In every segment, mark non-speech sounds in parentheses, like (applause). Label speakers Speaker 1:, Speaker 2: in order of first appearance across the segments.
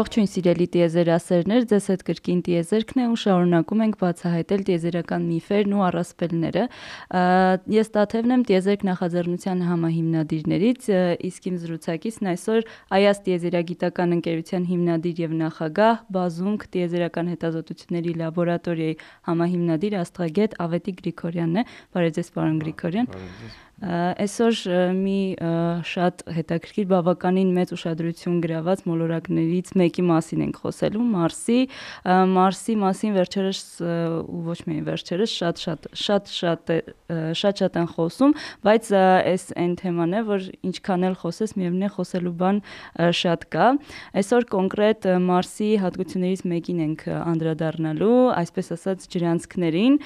Speaker 1: Ողջույն սիրելի տիեզերասերներ, ձեզ հետ կրկին տիեզերքն է ու շարունակում ենք բացահայտել տիեզերական միֆերն ու առասպելները։ Ես Տաթևն եմ տիեզերք նախաձեռնության համահիմնադիրներից, իսկ իմ զրուցակիցն այսօր Այաս տիեզերագիտական ընկերության հիմնադիր եւ նախագահ, Բազունք տիեզերական հետազոտությունների լաբորատորիայի համահիմնադիր աստղագետ Ավետի Գրիգորյանն է։ Բարև ձեզ, պարոն Գրիգորյան։ Բարև ձեզ Այսօր մի շատ հետաքրքիր բավականին մեծ ուշադրություն գրաված մոլորակներից մեկի մասին ենք խոսելու, Մարսի, Մարսի մասին վերջերս ու ոչ միայն վերջերս շատ շատ շատ շատ շատ շատ են խոսում, բայց այս այն թեման է, որ ինչքան էլ խոսես, միևնույն է խոսելու բան շատ կա։ Այսօր կոնկրետ Մարսի հատկություններից մեկին ենք անդրադառնալու, այսպես ասած ջրանցքներին։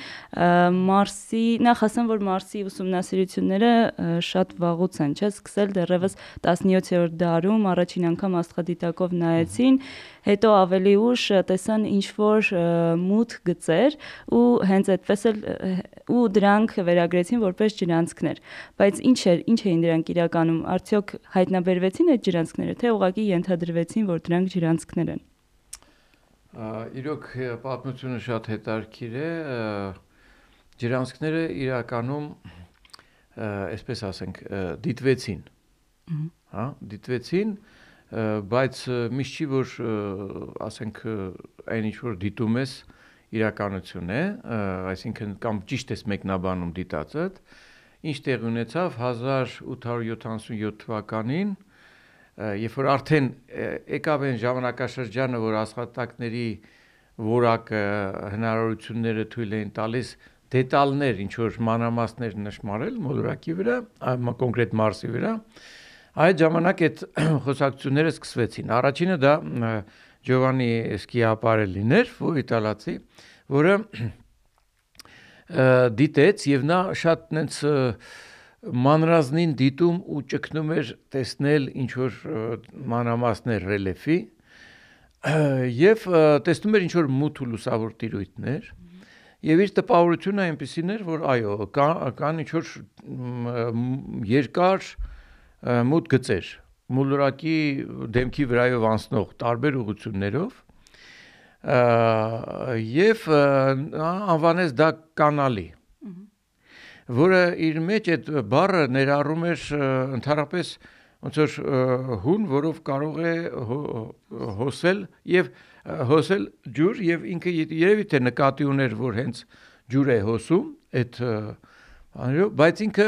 Speaker 1: Մարսի, նախ ասեմ, որ Մարսի ուսումնասիրությունները Հայերը շատ վաղուց են, չէ՞, սկսել դեռևս 17-րդ դարում առաջին անգամ աստղադիտակով նայեցին, հետո ավելի ուշ տեսան ինչ որ մութ գծեր ու հենց այդպես էլ ու դրանք վերագրեցին որպես ջրանցքներ։ Բայց ինչ էր, ինչ էին դրանք իրականում, արդյոք հայտնաբերվեցին այդ ջրանցքները, թե ուղղակի ենթադրվեցին, որ դրանք ջրանցքներ են։
Speaker 2: Իրոք պատմությունը շատ հետաքրքիր է։ Ջրանցքները իրականում այսպես ասենք, դիտվեցին։ Հա, դիտվեցին, բայց միշտ չի որ ասենք այն ինչ որ դիտում ես իրականություն է, այսինքն կամ ճիշտ ես մեկնաբանում դիտածը, ինչ տեղ ունեցավ 1877 թվականին, երբ որ արդեն եկավ այն ժամանակաշրջանը, որ աշխատակների որակը հնարավորությունները թույլ էին տալիս դետալներ, ինչ որ մանրամասներ նշмарել մոլորակի վրա, կոնկրետ մարսի վրա։ Այդ ժամանակ այդ (clears throat) խոսակցությունները սկսվեցին։ Առաջինը դա Ջովանի Սկիապարելին էր, ով իտալացի, որը դիտեց եւ նա շատ նենց մանրազնին դիտում ու ճկնում էր տեսնել ինչ որ մանրամասներ ռելիեֆի եւ տեսնում էր ինչ որ մութ ու լուսավոր տիրույթներ։ Եվ իր տպավորությունը այնպեսին էր, որ այո, կա, կան ինչ որ երկար մուտ գծեր, մոլորակի դեմքի վրայով անցնող տարբեր ուղություններով եւ անվանեց դա կանալի որը իր մեջ այդ բառը ներառում էր ընդհանրապես ոնց որ հուն, որով կարող է հոսել եւ հոսել ջուր եւ ինքը երևի թե նկատի ուներ, որ հենց ջուր է հոսում, այդ բայց ինքը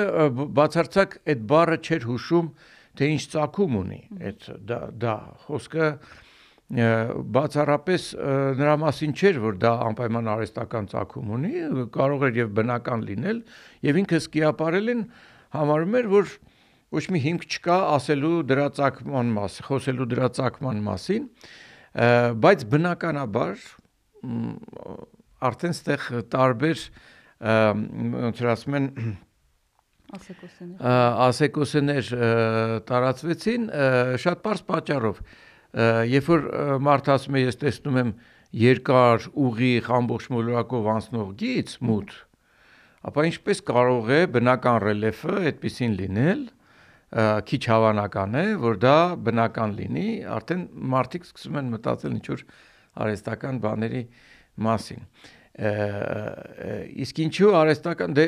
Speaker 2: բացարձակ այդ բառը չէր հուշում, թե ինչ ցակում ունի, այդ դա դա խոսքը բացառապես նրա մասին չէր, որ դա անպայման արհեստական ցակում ունի, կարող էր եւ բնական լինել, եւ ինքը սկիապարել են համարում էր, որ ոչ մի հիմք չկա ասելու դրա ցակման մասին, խոսելու դրա ցակման մասին, բայց բնականաբար արդեն ստեղ տարբեր ոնց որ ասում են ասեկոսեներ ասեկոսեներ տարածվեցին շատ པարզ պատճառով երբ որ մարդ ասում է ես տեսնում եմ երկար ուղիղ ամբողջ մոլորակով անցնող գիծ մութ ապա ինչպես կարող է բնական ռելիեֆը այդպեսին լինել քիչ հավանական է, որ դա բնական լինի, արդեն մարդիկ սկսում են մտածել ինչ որ արհեստական բաների մասին։ Իսկ ինչու արհեստական դե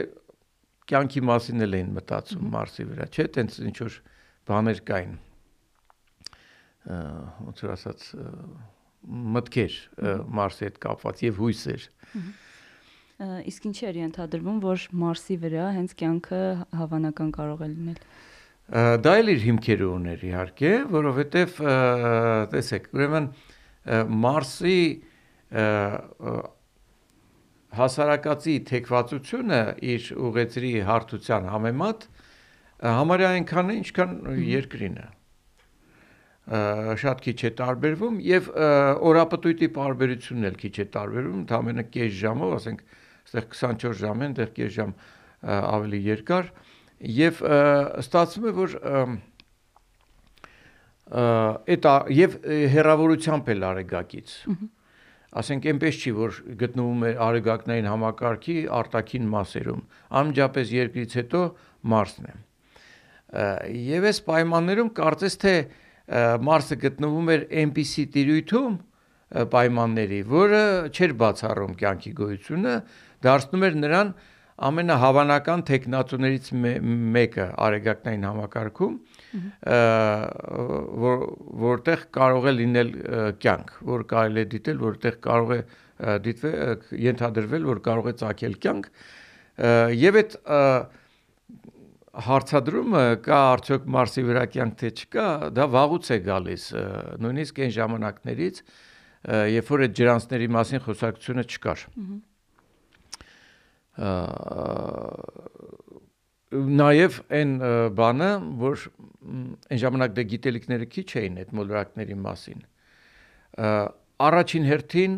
Speaker 2: կյանքի մասին էլ էին մտածում Մարսի վրա, չէ՞, տենց ինչ որ բաներ կային։ ոնց որ ասած մտքեր Մարսի հետ կապված եւ հույսեր։
Speaker 1: Իսկ ինչի էր ենթադրվում, որ Մարսի վրա հենց կյանքը հավանական կարող է լինել։
Speaker 2: Դա էլ իր հիմքերը ուներ իհարկե, որովհետև տեսեք, ուրեմն Մարսի հասարակացի թեկվածությունը իր ուղեցրի հարթության համեմատ համարյա այնքան է, ինչքան երկրին է շատ քիչ է տարբերվում եւ օրապտույտի տարբերությունն էլ քիչ է տարբերվում, ընդամենը կես ժամով, ասենք, այստեղ 24 ժամ են, այդտեղ կես ժամ ավելի երկար, եւ ստացվում է որ այդ եւ հերավորությամբ էլ արեգակից ասենք այնպես չի որ գտնվում է արեգակնային համակարգի արտաքին մասերում անմիջապես երկրից հետո մարսն է եւ այս պայմաններում կարծես թե Մարսը գտնվում էր այնպիսի տիրույթում պայմանների, որը չէր բացառում կյանքի գոյությունը, դարձնում էր նրան ամենահավանական տեխնատուներից մեկը արեգակնային համակարգում, որ որտեղ կարող է լինել կյանք, որ կարելի է դիտել, որտեղ կարող է դիտվել ենթադրվել, որ կարող է ցակել կյանք եւ այդ հարցադրումը կա արդյոք Մարսի վրա կյանք թե չկա, դա վաղուց է գալիս, նույնիսկ այն ժամանակներից, երբ որ այդ ջրանցների մասին խոսակցությունը չկար։ Նաև այն բանը, որ այն ժամանակ դե գիտելիքները քիչ էին այդ մոլորակների մասին։ Առաջին հերթին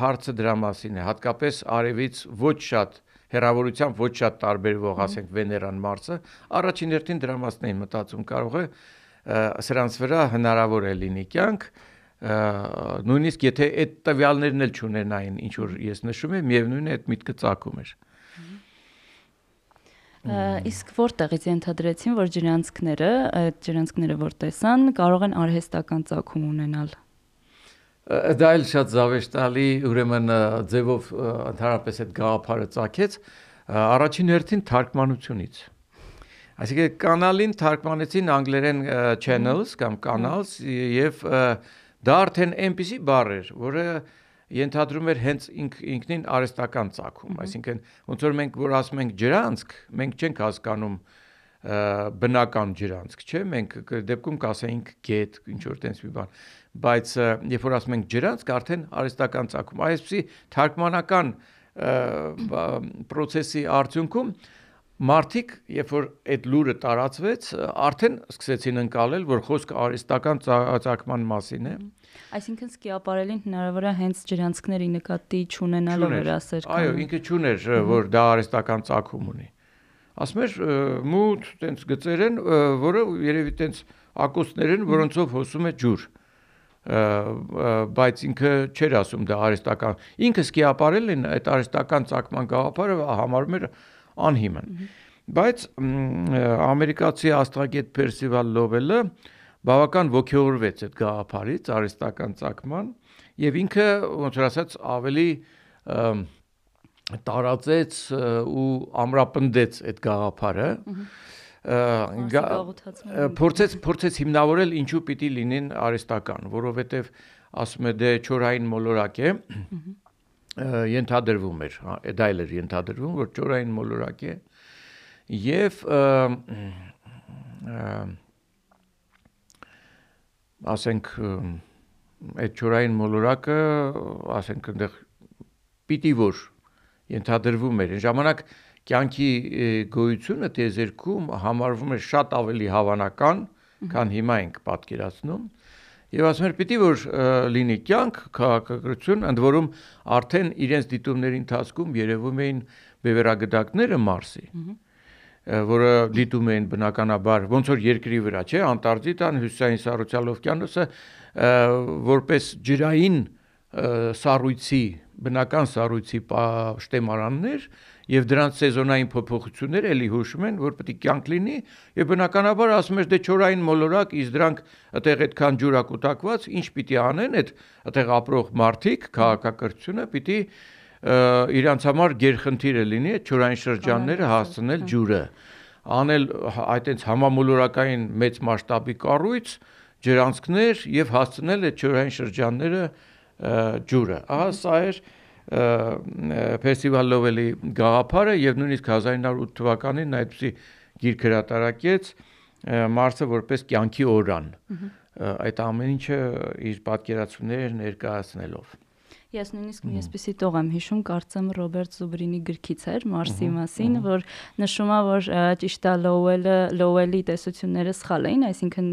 Speaker 2: հարցը դրա մասին է, հատկապես արևից ոչ շատ հերավորությամբ ոչ շատ տարբերվող, ասենք Վեներան Մարսը, առաջին հերթին դրա մասն էին մտածում, կարող է սրանց վրա հնարավոր է լինի կյանք, նույնիսկ եթե այդ տվյալներն էլ չունենային, ինչ որ ես նշում եմ, միևնույնն է այդ միտքը ցակում էր։
Speaker 1: Իսկ որտեղից ենթադրեցին, որ ջրանցքները, այդ ջրանցքները որ տեսան, կարող են արհեստական ցակում ունենալ
Speaker 2: դա էլ շատ զավեշտալի ուրեմն ձևով ընդհանրապես այդ գաղափարը ցակեց առաջին հերթին թարգմանությունից այսինքն կանալին թարգմանեցին անգլերեն channels կամ canals եւ դա արդեն այնպիսի բառ էր որը ենթադրում էր հենց ինք, ինքնին արեստական ցակում այսինքն ոնց որ մենք որ ասում ենք ջրանցք մենք չենք հասկանում բնական ջրանցք, չէ՞։ Մենք դեպքում կասեինք գետ, ինչ որ տենց մի բան բայց երբ որ ասում ենք ջրանցք, արդեն արհեստական ցակում։ Այսպեսի թարգմանական process-ի արդյունքում մարդիկ, երբ որ այդ լուրը տարածվեց, արդեն սկսեցին ընկալել, որ խոսքը արհեստական ցակման մասին է։
Speaker 1: Այսինքն սկիապարելին հնարավոր է հենց ջրանցքների նկատի չունենալով էր ասեր։
Speaker 2: Այո, ինքը չուներ, որ դա արհեստական ցակում ունի։ Ասում էր մութ տենց գծեր են, որը երևի տենց ակոսներ են, որոնցով հոսում է ջուր բայց ինքը չէր ասում դա արհեստական ինքը սկիապարել են այդ արհեստական ցակման գաղափարը համարում էր անհիմն բայց ամերիկացի աստղագետ Պերսիվալ Լովելը բավական ողջորվեց այդ գաղափարից արհեստական ցակման եւ ինքը ոնց որ ասած ավելի տարածեց ու ամրապնդեց այդ գաղափարը փորձեց փորձեց հիմնավորել ինչու պիտի լինեն արեստական, որովհետև ասում է դե չորային մոլորակ է ենթադրվում էր, դա էլ էր ենթադրվում, որ ճորային մոլորակ է եւ ասենք այդ ճորային մոլորակը, ասենք այնտեղ պիտի որ ենթադրվում էր։ Այն ժամանակ կյանքի գոյությունը տեզերքում համարվում է շատ ավելի հավանական, քան հիմա ենք պատկերացնում։ Եվ ասում էր, պիտի որ լինի կյանք, քաղաքակրթություն, ընդ որում արդեն իրենց դիտումների ընթացքում երևում էին բևերագդակները Մարսի, որը դիտում էին բնականաբար ոնց որ երկրի վրա, չէ, Անտարկտիդան, հյուսիսային սառուցյալ օվկիանոսը որպես ջրային սառույցի, բնական սառույցի շտեմարաններ, եւ դրանց սեզոնային փոփոխությունները էլի հուշում են, որ պետք է կյանք լինի եւ բնականաբար ասում ես դե չորային մոլորակ, իսկ դրանք այդեղ այդքան ջուրակուտակված, ինչ պիտի անեն այդ այդեղ ապրող մարդիկ, քաղաքակրթությունը պիտի իրանց համար գերխնդիր է լինի այդ չորային շրջանները հասցնել ջուրը անել այտենց համամոլորակային մեծ մասշտաբի կառույց ջրանցքներ եւ հասցնել այդ չորային շրջանները ջուրը ահա սա էր ֆեստիվալ Լովելի գաղափարը եւ նույնիսկ 1908 թվականին նա այդպեսի գիրք հրատարակեց Մարսը որպես կյանքի օրան։ Այդ ամեն ինչը իր պատկերացումները ներկայացնելով։
Speaker 1: Ես նույնիսկ մի էսպիսի տող եմ հիշում, կարծեմ Ռոբերտ Զուբրինի գրքից էր Մարսի մասին, որ նշում է, որ ճիշտ է Լոուելը, Լոուելի տեսությունները սխալ էին, այսինքն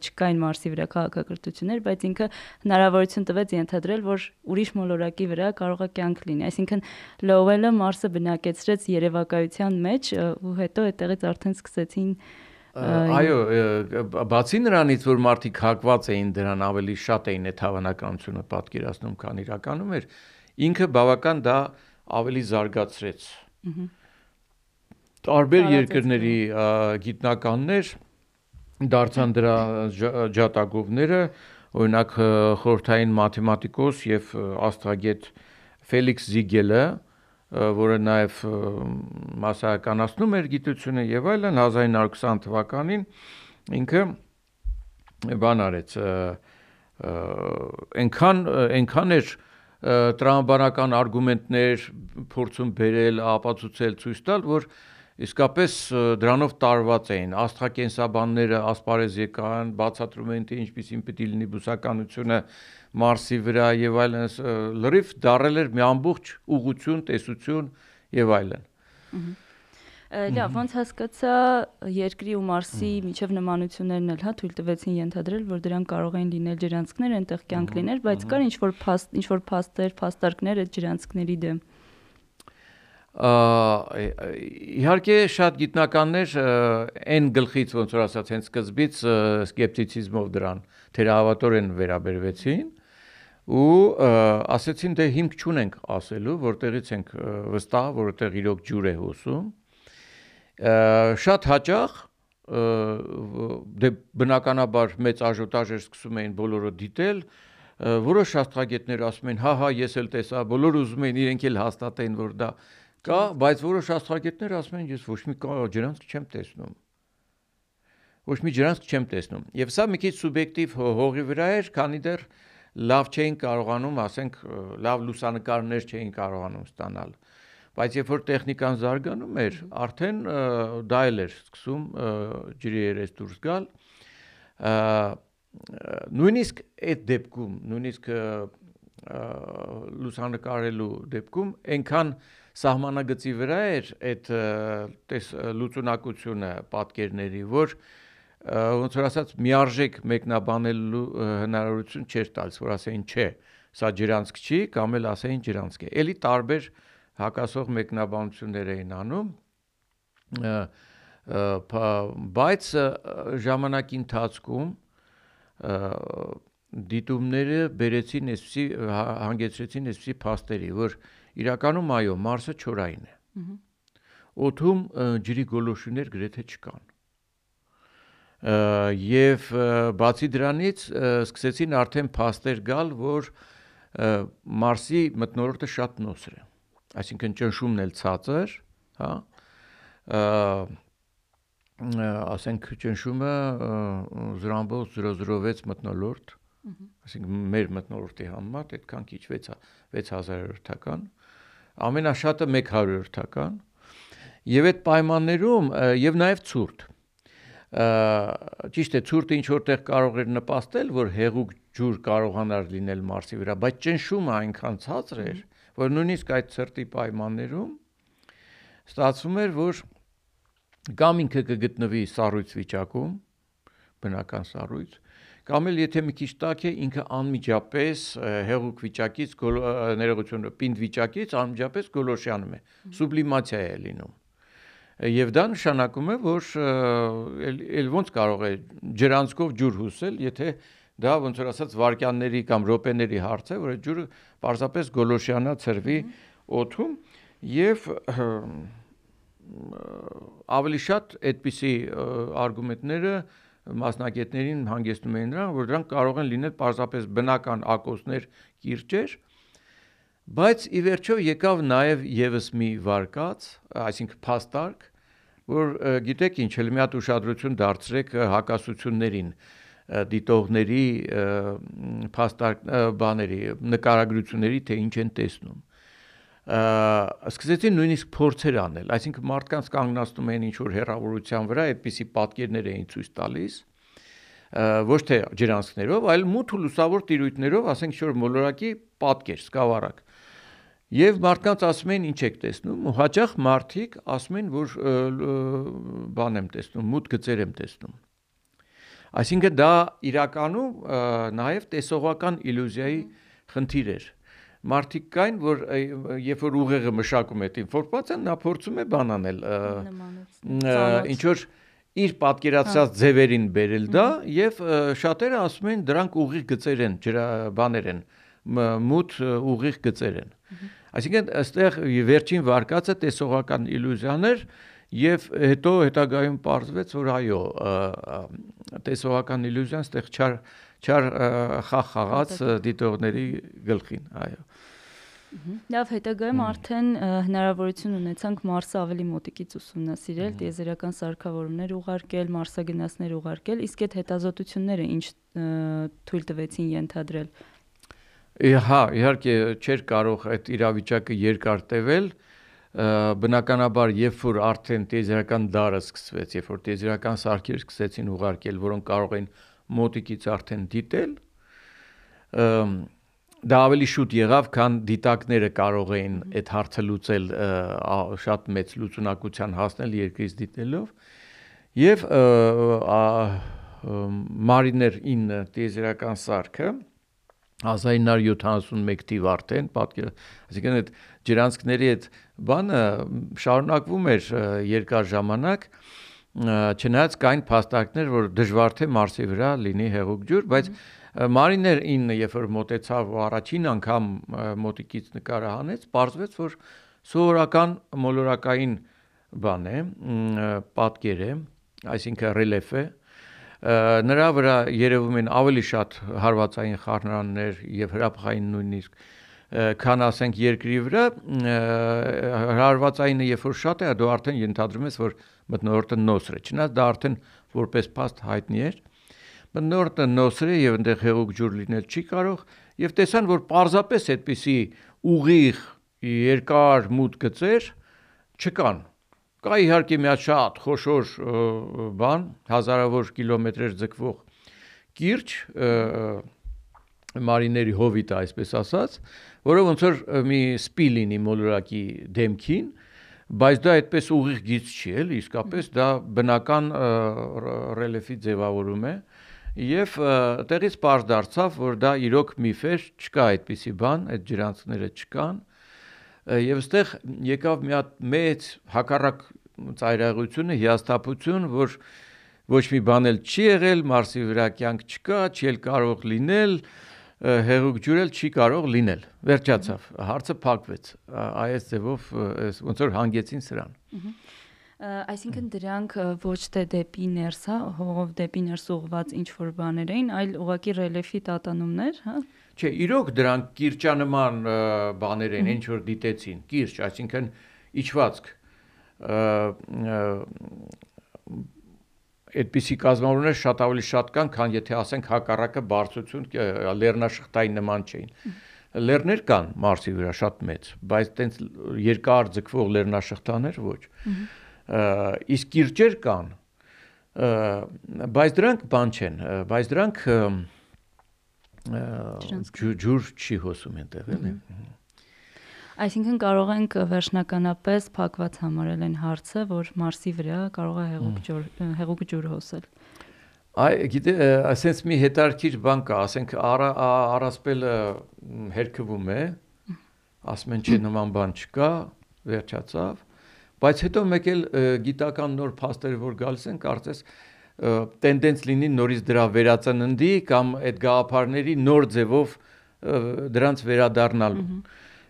Speaker 1: չկային Մարսի վրա քաղաքակրթություններ, բայց ինքը հնարավորություն տվեց ենթադրել, որ ուրիշ մոլորակի վրա կարող է կյանք լինի։ Այսինքն Լոուելը Մարսը բնակեցրեց երևակայության մեջ ու հետո այդտեղից արդեն սկսեցին
Speaker 2: Այո, բացի նրանից, որ մարդիկ հակված էին դրան, ավելի շատ էին այդ հավանականությունը պատկերացնում, քան իրականում էր, ինքը բավական դա ավելի զարգացրեց։ Տարբեր երկրների գիտնականներ դարձան դրա ջատագովները, օրինակ խորթային մաթեմատիկոս եւ աստղագետ Ֆելիքս Զիգելը, որը նաև մասսայականացնում էր գիտությունը եւ այլն 1920 թվականին ինքը բան արեց այնքան այնքան էր տրամաբանական արգումենտներ փորձում բերել, ապացուցել, ցույց տալ, որ իսկապես դրանով տարված էին աստղակենսաբանները ասպարեզ եկան, բացատրում էին թե ինչպեսին պետք է լինի բուսականությունը Մարսի վրա եւ այլն, լրիվ դարել էր մի ամբողջ ուղություն, տեսություն եւ այլն։
Speaker 1: Լավ, ոնց հասկացա երկրի ու Մարսի միջև նմանություններն էլ հա թույլ տվեցին ենթադրել, որ դրանք կարող են լինել ջրանցքներ, այնտեղ կյանք լիներ, բայց կար ինչ որ փաստ, ինչ որ փաստեր, փաստարկներ այդ ջրանցքների դեմ
Speaker 2: իհարկե շատ գիտնականներ այն գլխից ոնց որ ասած հենց սկզբից սկեպտիցիզմով դրան թերահավատորեն վերաբերվեցին ու ասեցին դե հիմք չունենք ասելու որտեղից ենք վստահ որտեղ իրոք ջուր է հոսում շատ հաճախ դե բնականաբար մեծ աժոտաժ էր սկսում էին բոլորը դիտել որոշ աստղագետներ ասում են հա հա ես էլ տեսա բոլորը ուզում են իրենք էլ հաստատեն որ դա Կա, բայց որոշ աստղագետներ ասում են ես ոչ մի ջրանցք չեմ տեսնում։ Ոչ մի ջրանցք չեմ տեսնում։ Եվ սա մի քիչ սուբյեկտիվ հողի վրա էր, քանի դեռ լավ չէին կարողանում, ասենք, լավ լուսանկարներ չէին կարողանում ստանալ։ Բայց երբ որ տեխնիկան զարգանում էր, արդեն դա էլ էր սկսում ջրի երես դուրս գալ։ Նույնիսկ այդ դեպքում, նույնիսկ լուսանկարելու դեպքում այնքան սահմանագծի վրա էր այդ լուծունակությունը պատկերների, որ ոնց որ ասած միարժեք մեկնաբանելու հնարավորություն չէր տալիս, որ ասեին չէ, սա ջրանցք չի, կամ էլ ասեին ջրանցք է։ Էլի տարբեր հակասող մեկնաբանություններ էին անում բայց ժամանակի ընթացքում դիտումները բերեցին այսպիսի հանգեցրեցին այսպիսի փաստերի, որ Իրականում այո, Մարսը չորային է։ Օթում ջրի գոլորշիներ գրեթե չկան։ Եվ բացի դրանից սկսեցին արդեն փաստեր գալ, որ Մարսի մտնորդը շատ նոսր է։ Այսինքն ճնշումն էլ ցածր, հա։ ասենք ճնշումը 0.006 մտնոլորտ, այսինքն մեր մտնոլորտի համեմատ այդքան քիչ 6000-ական ամենաշատը 100-ական եւ այդ պայմաններում եւ նաեւ ցուրտ ճիշտ է ցուրտը ինչ որտեղ կարող էր նպաստել որ հեղուկ ջուր կարողանար լինել մարսի վրա բայց ճնշումը այնքան ցածր էր որ նույնիսկ այդ ցրտի պայմաններում ստացվում էր որ կամ ինքը կգտնվի սառույց վիճակում բնական սառույց կամ էլ եթե մի քիչ տաք է ինքը անմիջապես հեղուկ վիճակից ներողությունը պինդ վիճակից անմիջապես գոլոշյանում է սուբլիմացիա է լինում եւ դա նշանակում է որ ել ոնց կարող է ջրանցքով ջուր հուսել եթե դա ոնց որ ասած վարկյանների կամ ռոպեների հարց է որ այդ ջուրը պարզապես գոլոշյանա ծրվի օթում եւ ավելի շատ այդպիսի արգումենտները մասնակիցներին հանգեցնում էին նրան, որ դրանք կարող են լինել պարզապես բնական ակոսներ, կիրճեր, բայց ի վերջո եկավ նաև եւս մի վարկած, այսինքն փաստարկ, որ գիտեք ինչ, էլ մի հատ ուշադրություն դարձրեք հակասություններին դիտողների փաստարկ բաների նկարագրությունների թե ինչ են տեսնում սկսեցին նույնիսկ փորձեր անել, այսինքն մարդկանց կանգնացնում էին ինչ որ հերավորության վրա, այդպիսի պատկերներ էին ցույց տալիս ոչ թե ջրանցքներով, այլ մութ ու լուսավոր տիրույթներով, ասենք ինչ որ մոլորակի պատկեր, սկավառակ։ Եվ մարդկանց ասում են ինչ եք տեսնում, ու հաճախ մարդիկ ասում են, որ բան եմ տեսնում, մութ գծեր եմ տեսնում։ Այսինքն դա իրականում նաև տեսողական իլյուզիայի խնդիր էր մարդիկ կային, որ երբ որ ուղեղը մշակում է ինֆորմացիան, նա փորձում է բանանել ինչ որ իր պատկերացած ձևերին բերել դա եւ շատերը ասում են դրանք ուղիղ գծեր են, բաներ են, մութ ուղիղ գծեր են։ Այսինքն այստեղ վերջին վարկածը տեսողական իլյուզիաներ եւ հետո հետագայում պարզվեց որ այո տեսողական իլյուզիան ստեղ չար չար խաղ խաղաց դիտողների գլխին, այո։
Speaker 1: Լավ, հետագայում արդեն հնարավորություն ունեցանք Մարսը ավելի մոտիկից ուսումնասիրել, տիեզերական սարքավորումներ ուղարկել, մարսագնացներ ուղարկել, իսկ այդ հետազոտությունները ինչ թույլ տվեցին ենթադրել։
Speaker 2: Հա, իհարկե չէր կարող այդ իրավիճակը երկար տևել, բնականաբար երբ որ արդեն տիեզերական դարը սկսվեց, երբ որ տիեզերական սարքեր սկսեցին ուղարկել, որոնք կարող են մոտիկից արդեն դիտել, դա ավելի շուտ եղավ, քան դիտակները կարող էին այդ հարցը լուծել շատ մեծ լուծունակության հասնել երկրից դիտելով եւ Մարիներ 9 տիեզերական սարքը 1971 թիվ արդեն պատկեր, այսինքն այդ ջրանցքների այդ բանը շարունակվում էր երկար ժամանակ չնայած կային փաստարկներ, որ դժվար թե Մարսի վրա լինի հեղուկ ջուր, բայց Մարիներ 9-ը երբ որ մոտեցավ ու առաջին անգամ մոտիկից նկարը հանեց, ողջվեց, որ սովորական մոլորակային բան է, պատկեր է, այսինքն ռելիեֆ է, նրա վրա երևում են ավելի շատ հարվածային խառնաններ եւ հրափխային նույնիսկ քան ասենք երկրի վրա հարվածայինը երբ որ շատ է դու արդեն ենթադրում ես որ մտնորդը նոսր է չնայած դա արդեն որպես փաստ հայտնի էր բնորդը նոսր է եւ այնտեղ հեղուկ ջուր լինել չի կարող եւ տեսան որ parzapes այդպիսի ուղիղ երկար մուտ գծեր չկան կա իհարկե մի հատ շատ խոշոր բան հազարավոր կիլոմետրեր ձգվող կիրճ մարիների հովիտը այսպես ասած որը ոնց որ մի սպի լինի մոլորակի դեմքին բայց դա այդպես ուղիղ գիծ չի էլի իսկապես դա բնական ռելիեֆի ձևավորում է Եվ տեղից པարզ դարձավ, որ դա իրոք միֆ էր, չկա այդպիսի բան, այդ ջրանցքները չկան։ Եվ այստեղ եկավ մի հատ մեծ հակառակ ծայրահեղությունը, հիաստապություն, որ ոչ մի բան էլ չի եղել, Մարսի վրա կյանք չկա, չի էլ կարող լինել, հեղուկ ջուրել չի կարող լինել։ Վերջացավ, հարցը փակվեց։ Այս ձևով ոնց որ հանգեցին սրան։
Speaker 1: Այսինքն դրանք ոչ թե դեպի ներս, հա, հողով դեպի ներս ուղված ինչ որ բաներ էին, այլ ուղակի ռելիեֆի տատանումներ, հա։
Speaker 2: Չէ, իրոք դրանք կիրճանման բաներ են, ինչ որ դիտեցին, կիրճ, այսինքն իջվածք այդպիսի կազմավորներ շատ ավելի շատ կան, քան եթե ասենք հակառակը բարձություն լեռնաշղթային նման չէին։ Լեռներ կան Մարսի վրա շատ մեծ, բայց տենց երկար ձգվող լեռնաշղթաներ ոչ։ իսկ կիրճեր կան բայց դրանք բան չեն բայց դրանք ջուր չի հոսում այնտեղ էլի
Speaker 1: Այսինքն կարող ենք վերջնականապես փակված համարել այն հարցը, որ Մարսի վրա կարող է հեղուկ ջուր հեղուկ ջուր հոսել։
Speaker 2: Այ գիտե, ասենց մի հետարքիր բան կա, ասենք արա առասպելը հերկվում է, ասում են չէ նման բան չկա, վերջացավ Բայց հետո մեկ էլ գիտական նոր փաստեր որ գալիս են, կարծես տենդենց լինի նորից դրա վերածննդի կամ այդ գաղափարների նոր ձևով դրանց վերադառնալու։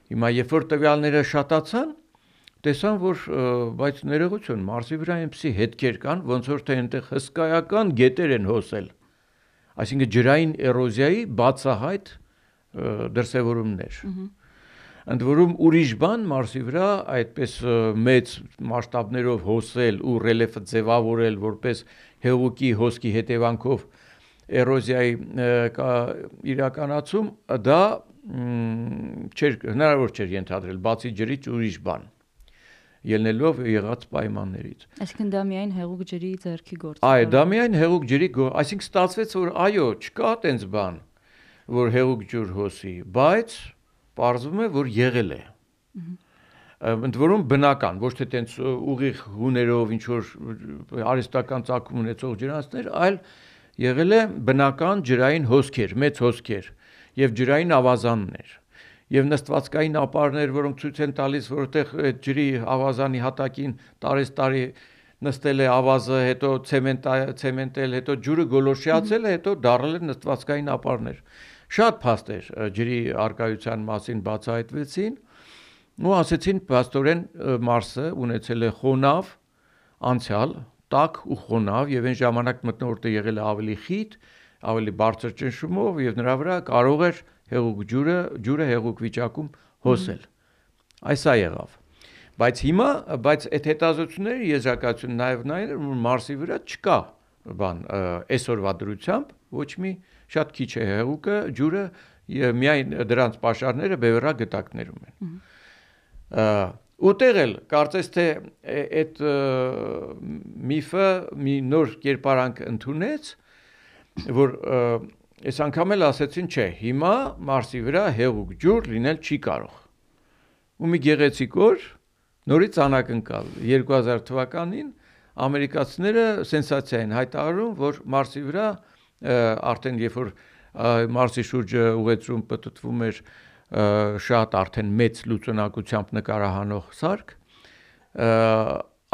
Speaker 2: Հիմա երբ որ տվյալները շատացան, տեսան որ բայց ներողություն Մարսի վրա այնպեսի հետքեր կան, ոնց որ թե այնտեղ հսկայական գետեր են հոսել։ Այսինքն ջրային էրոզիայի բացահայտ դրսևորումներ։ ընդ որում ուրիշ բան Մարսի վրա այդպես մեծ մասշտաբներով հոսել ու ռելիեֆը ձևավորել որպես հեղուկի հոսքի հետևանքով էրոզիայի իրականացում դա չէր հնարավոր չէր ենթադրել բացի ջրից ուրիշ բան ելնելով եղած պայմաններից։
Speaker 1: Այսինքն դա միայն հեղուկ ջրի ձեռքի գործ
Speaker 2: է։ Այո, դա միայն հեղուկ ջրի, այսինքն ստացվեց որ այո, չկա տենց բան, որ հեղուկ ջուր հոսի, բայց Պարզվում է, որ եղել է։ Ընդ որում բնական, ոչ թե տենց ուղիղ հուներով ինչ որ արհեստական ցակում ունեցող ջրանցներ, այլ եղել է բնական ջրային հոսքեր, մեծ հոսքեր եւ ջրային ավազաններ եւ նստվածքային ապարներ, որոնք ցույց են տալիս, այդ ջրի ավազանի հատակին տարես տարի նստել է ավազը, հետո ցեմենտ ցեմենտել, հետո ջուրը գոլոշիացել է, հետո դարել է նստվածքային ապարներ։ Շատ փաստեր ջրի արկայության մասին բացահայտվեցին ու ասեցին, աստորեն Մարսը ունեցել է խոնավ անցյալ, տաք ու խոնավ եւ այն ժամանակ մտնորդը եղել է ավելի խիտ, ավելի բարձր ճնշումով եւ նրա վրա կարող էր հեղուկ ջուրը ջուրը հեղուկ վիճակում հոսել։ Այս է եղավ։ Բայց հիմա, բայց այդ հետազոտությունների եզրակացությունը նաև նայել որ Մարսի վրա չկա բան այսօրվա դրությամբ ոչ մի շատ քիչ է հեղուկը, ջուրը միայն դրանց pašարները բևեռա գտակներում են։ Ուտեղ էլ կարծես թե այդ միֆը մի նոր կերպարանք ընդունեց, որ այս անգամ էլ ասեցին, չէ, հիմա Մարսի վրա հեղուկ ջուր լինել չի կարող։ Ու մի գեղեցիկ օր նորից անակնկալ 2000 թվականին ամերիկացիները սենսացիա են հայտարարում, որ Մարսի վրա արդեն երբ որ Մարսի շուրջը ուղեցում պատտվում էր շատ արդեն մեծ լուծունակությամբ նկարահանող սարք,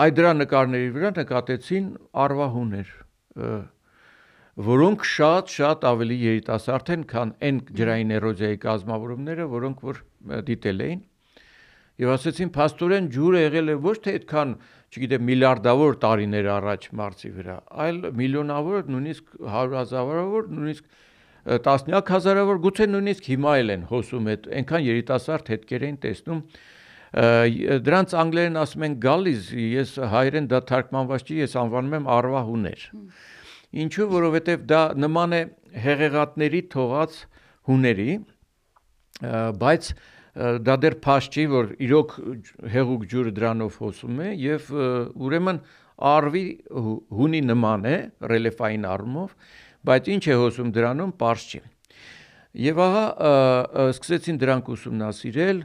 Speaker 2: այդ դրա նկարների վրա նկատեցին արվահուներ, որոնք շատ-շատ ավելի երիտասարդ են, քան այն ջրային էրոզիայի կազմավորումները, որոնք որ դիտել էին եւ ասեցին փաստորեն ջուրը եղել է ոչ թե այդքան, չգիտեմ, միլիարդավոր տարիներ առաջ Մարսի վրա, այլ միլիոնավոր, նույնիսկ հարյուրազավորավոր, նույնիսկ տասնյակ հազարավոր, գուցե նույնիսկ հիմա էլ են հոսում այդ այնքան երիտասարդ հետքեր են տեսնում դրանց անգլերեն ասում են գալիս, ես հայերեն դա թարգմանված չի, ես անվանում եմ արվահուներ։ Ինչու, որովհետև դա նման է հեղեղատների թողած հուների, բայց դա դեռ փաշ չի, որ իրոք հեղուկ ջուրը դրանով հոսում է եւ ուրեմն արվի հունի նման է ռելիեֆային առումով, բայց ինչ է հոսում դրանում, པարզ չի։ Եվ ահա սկսեցին դրանք ուսումնասիրել,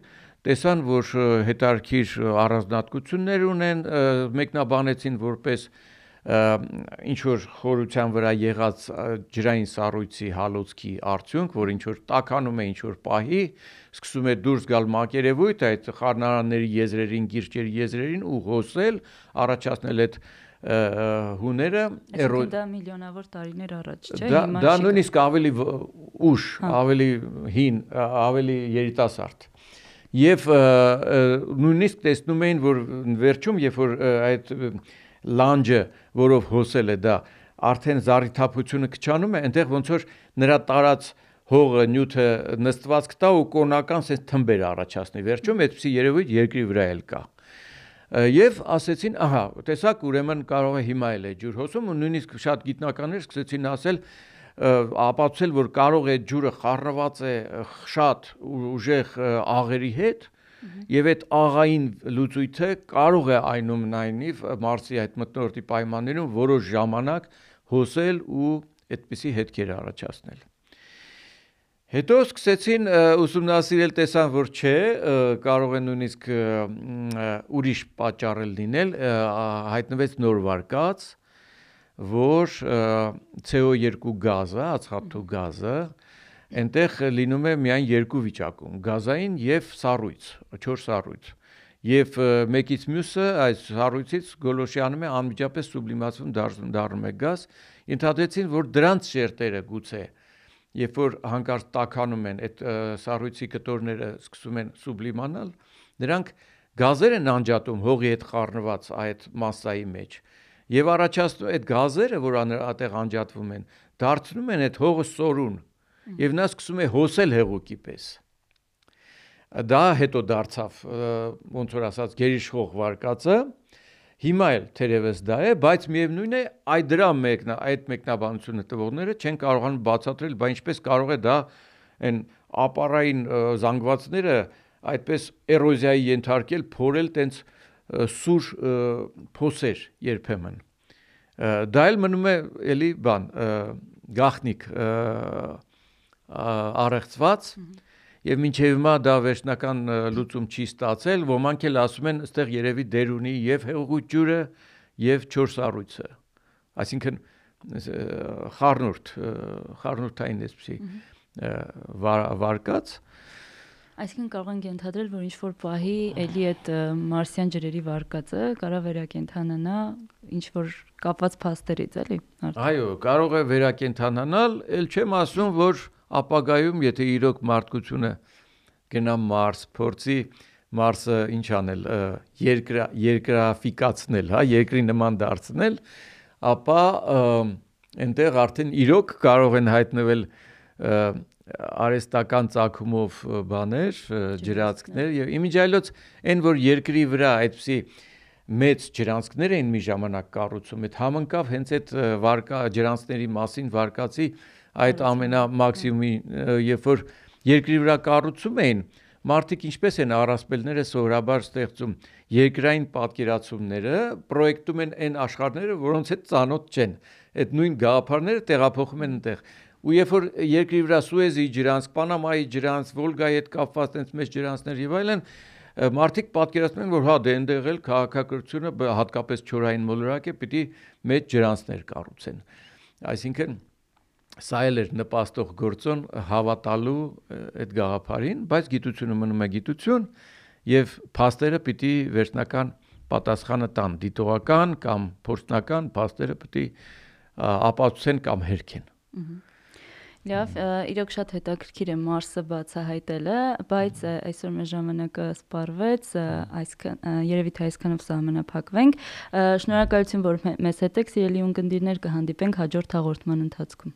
Speaker 2: տեսան, որ հետարքիր առանձնատկություններ ունեն, մեկնաբանեցին որպես ինչ որ խորության վրա եղած ջրային սառույցի հալոցքի արդյունք, որ ինչ որ տականում է ինչ որ պահի, սկսում է դուրս գալ մակերևույթ այդ խառնարանների եզրերին, գիրճերի եզրերին ու հոսել, առաջացնել այդ հուները
Speaker 1: էրոդ դա միլիոնավոր տարիներ առաջ, չէ՞,
Speaker 2: հիմա Դա նույնիսկ ավելի ուշ, հա։ ավելի հին, ավելի երիտասարդ։ Եվ նույնիսկ տեսնում էին, որ վերջում, երբ որ այդ լանջը, որով հոսել է դա, արդեն զարիթափությունը քչանում է, այնտեղ ոնց որ նրա տարած հողը նյութը նստվածք տա ու կոնական sense թմբեր առաջացնի։ Վերջում այդպեսի երևույթ երկրի վրա էլ կա։ Եվ ասեցին, ահա, տեսակ ուրեմն կարող է հիմա էլ է ջուր հոսում ու նույնիսկ շատ գիտնականներ սկսեցին ասել ապացուցել, որ կարող է ջուրը խառնված է շատ ուժեղ աղերի հետ եւ այդ աղային լուծույթը կարող է այնուամենայնիվ Մարսի այդ մտնորդի պայմաններում որոշ ժամանակ հոսել ու այդպիսի հետքեր առաջացնել։ Հետո սկսեցին ուսումնասիրել, տեսան, որ չէ, կարող է նույնիսկ ուրիշ պատճառ լինել, հայտնվեց նոր վարկած, որ CO2 գազը, ածխաթու գազը, այնտեղ լինում է միայն երկու վիճակում՝ գազային եւ սառույց, 4 սառույց։ Եվ մեկից մյուսը այս սառույցից գոլոշյանում է անմիջապես սուբլիմացվում դառնում է գազ, ընդհանրեցին, որ դրանց շերտերը գուցե երբ որ հանկարծ տականում են այդ սառույցի կտորները սկսում են սուբլիմանալ, նրանք գազեր են անջատում հողի հետ խառնված այդ massայի մեջ։ Եվ առաջացնում այդ գազերը, որ այդտեղ անջատվում են, դարձնում են այդ հողը սորուն։ Եվ նա սկսում է հոսել հեղուկի պես։ Դա հետո դարձավ ոնց որ ասած գերիշխող վարկածը, Հիմա էլ թերևս դա է, բայց միևնույն է, այդ դրա մեկնա, այդ մեկնաբանությունը տվողները չեն կարողանում բացատրել, բայց ինչպես կարող է դա այն ապարային զանգվածները այդպես էրոզիայի ենթարկել, փորել տենց սուր փոսեր երբեմն։ Դա էլ մնում է էլի բան, գախնիկ առեղծված, եւ մինչեւ հիմա դա վերջնական լուծում չի ստացել, ոմանք էլ ասում են, ըստեղ երևի դեր ունի եւ հեղուկ ջուրը եւ 4 առույցը։ Այսինքն խառնուրդ, խառնուրդային էսպիսի վարկած
Speaker 1: Այսինքն կարող ենք ենթադրել, որ ինչ որ պահի էլի այդ մարսյան ջրերի վարկածը կարա վերակենդանանա ինչ որ կապված փաստերից, էլի։
Speaker 2: Այո, կարող է վերակենդանանալ, ել չեմ ասում, որ ապագայում, եթե իրոք մարդկությունը գնա Մարս, փորձի Մարսը ինչ անել, երկրա երկրաֆիկացնել, հա, երկրի նման դարձնել, ապա այնտեղ արդեն իրոք կարող են հայտնվել արեստական ցակումով բաներ, ջրածքներ եւ իմիջայլոց այն որ երկրի վրա այդպիսի մեծ ջրանցքներ էին մի ժամանակ կառուցում, այդ համընկավ հենց այդ վարկա ջրանցների մասին վարկացի այդ ամենա մաքսիմումի երբ որ երկրի վրա կառուցում էին, մարդիկ ինչպես են առասպելները սովորաբար ստեղծում երկրային պատկերացումները, պրոյեկտում են այն աշխարհները, որոնց հետ ծանոթ չեն։ Այդ նույն գաղափարները տեղափոխում են այնտեղ ու երբ որ երկրի վրա Սուեզի ջրանց, Պանամայի ջրանց, Վոլգայի հետ կապված այնպես մեծ ջրանցներ եւ այլն մարդիկ պատկերացնում են որ հա դե այնտեղ էլ քաղաքակրթությունը հատկապես չորային մոլորակ է, պիտի մեծ ջրանցներ կառուցեն։ Այսինքն սա էլ էր նպաստող գործոն հավատալու այդ գաղափարին, բայց գիտությունը մնում է գիտություն եւ փաստերը պիտի վերջնական պատասխանը տան դիտողական կամ փորձնական փաստերը պիտի ապացուցեն կամ հերքեն։
Speaker 1: Լավ, իրոք շատ հետաքրքիր է Մարսը բացահայտելը, բայց այսօր մեր ժամանակը սպառվեց, այսքան երևի թե այսքանով սահմանափակվենք։ Շնորհակալություն, որ մեզ հետ եք, սիրելի ունկնդիրներ, կհանդիպենք հաջորդ հաղորդման ընթացքում։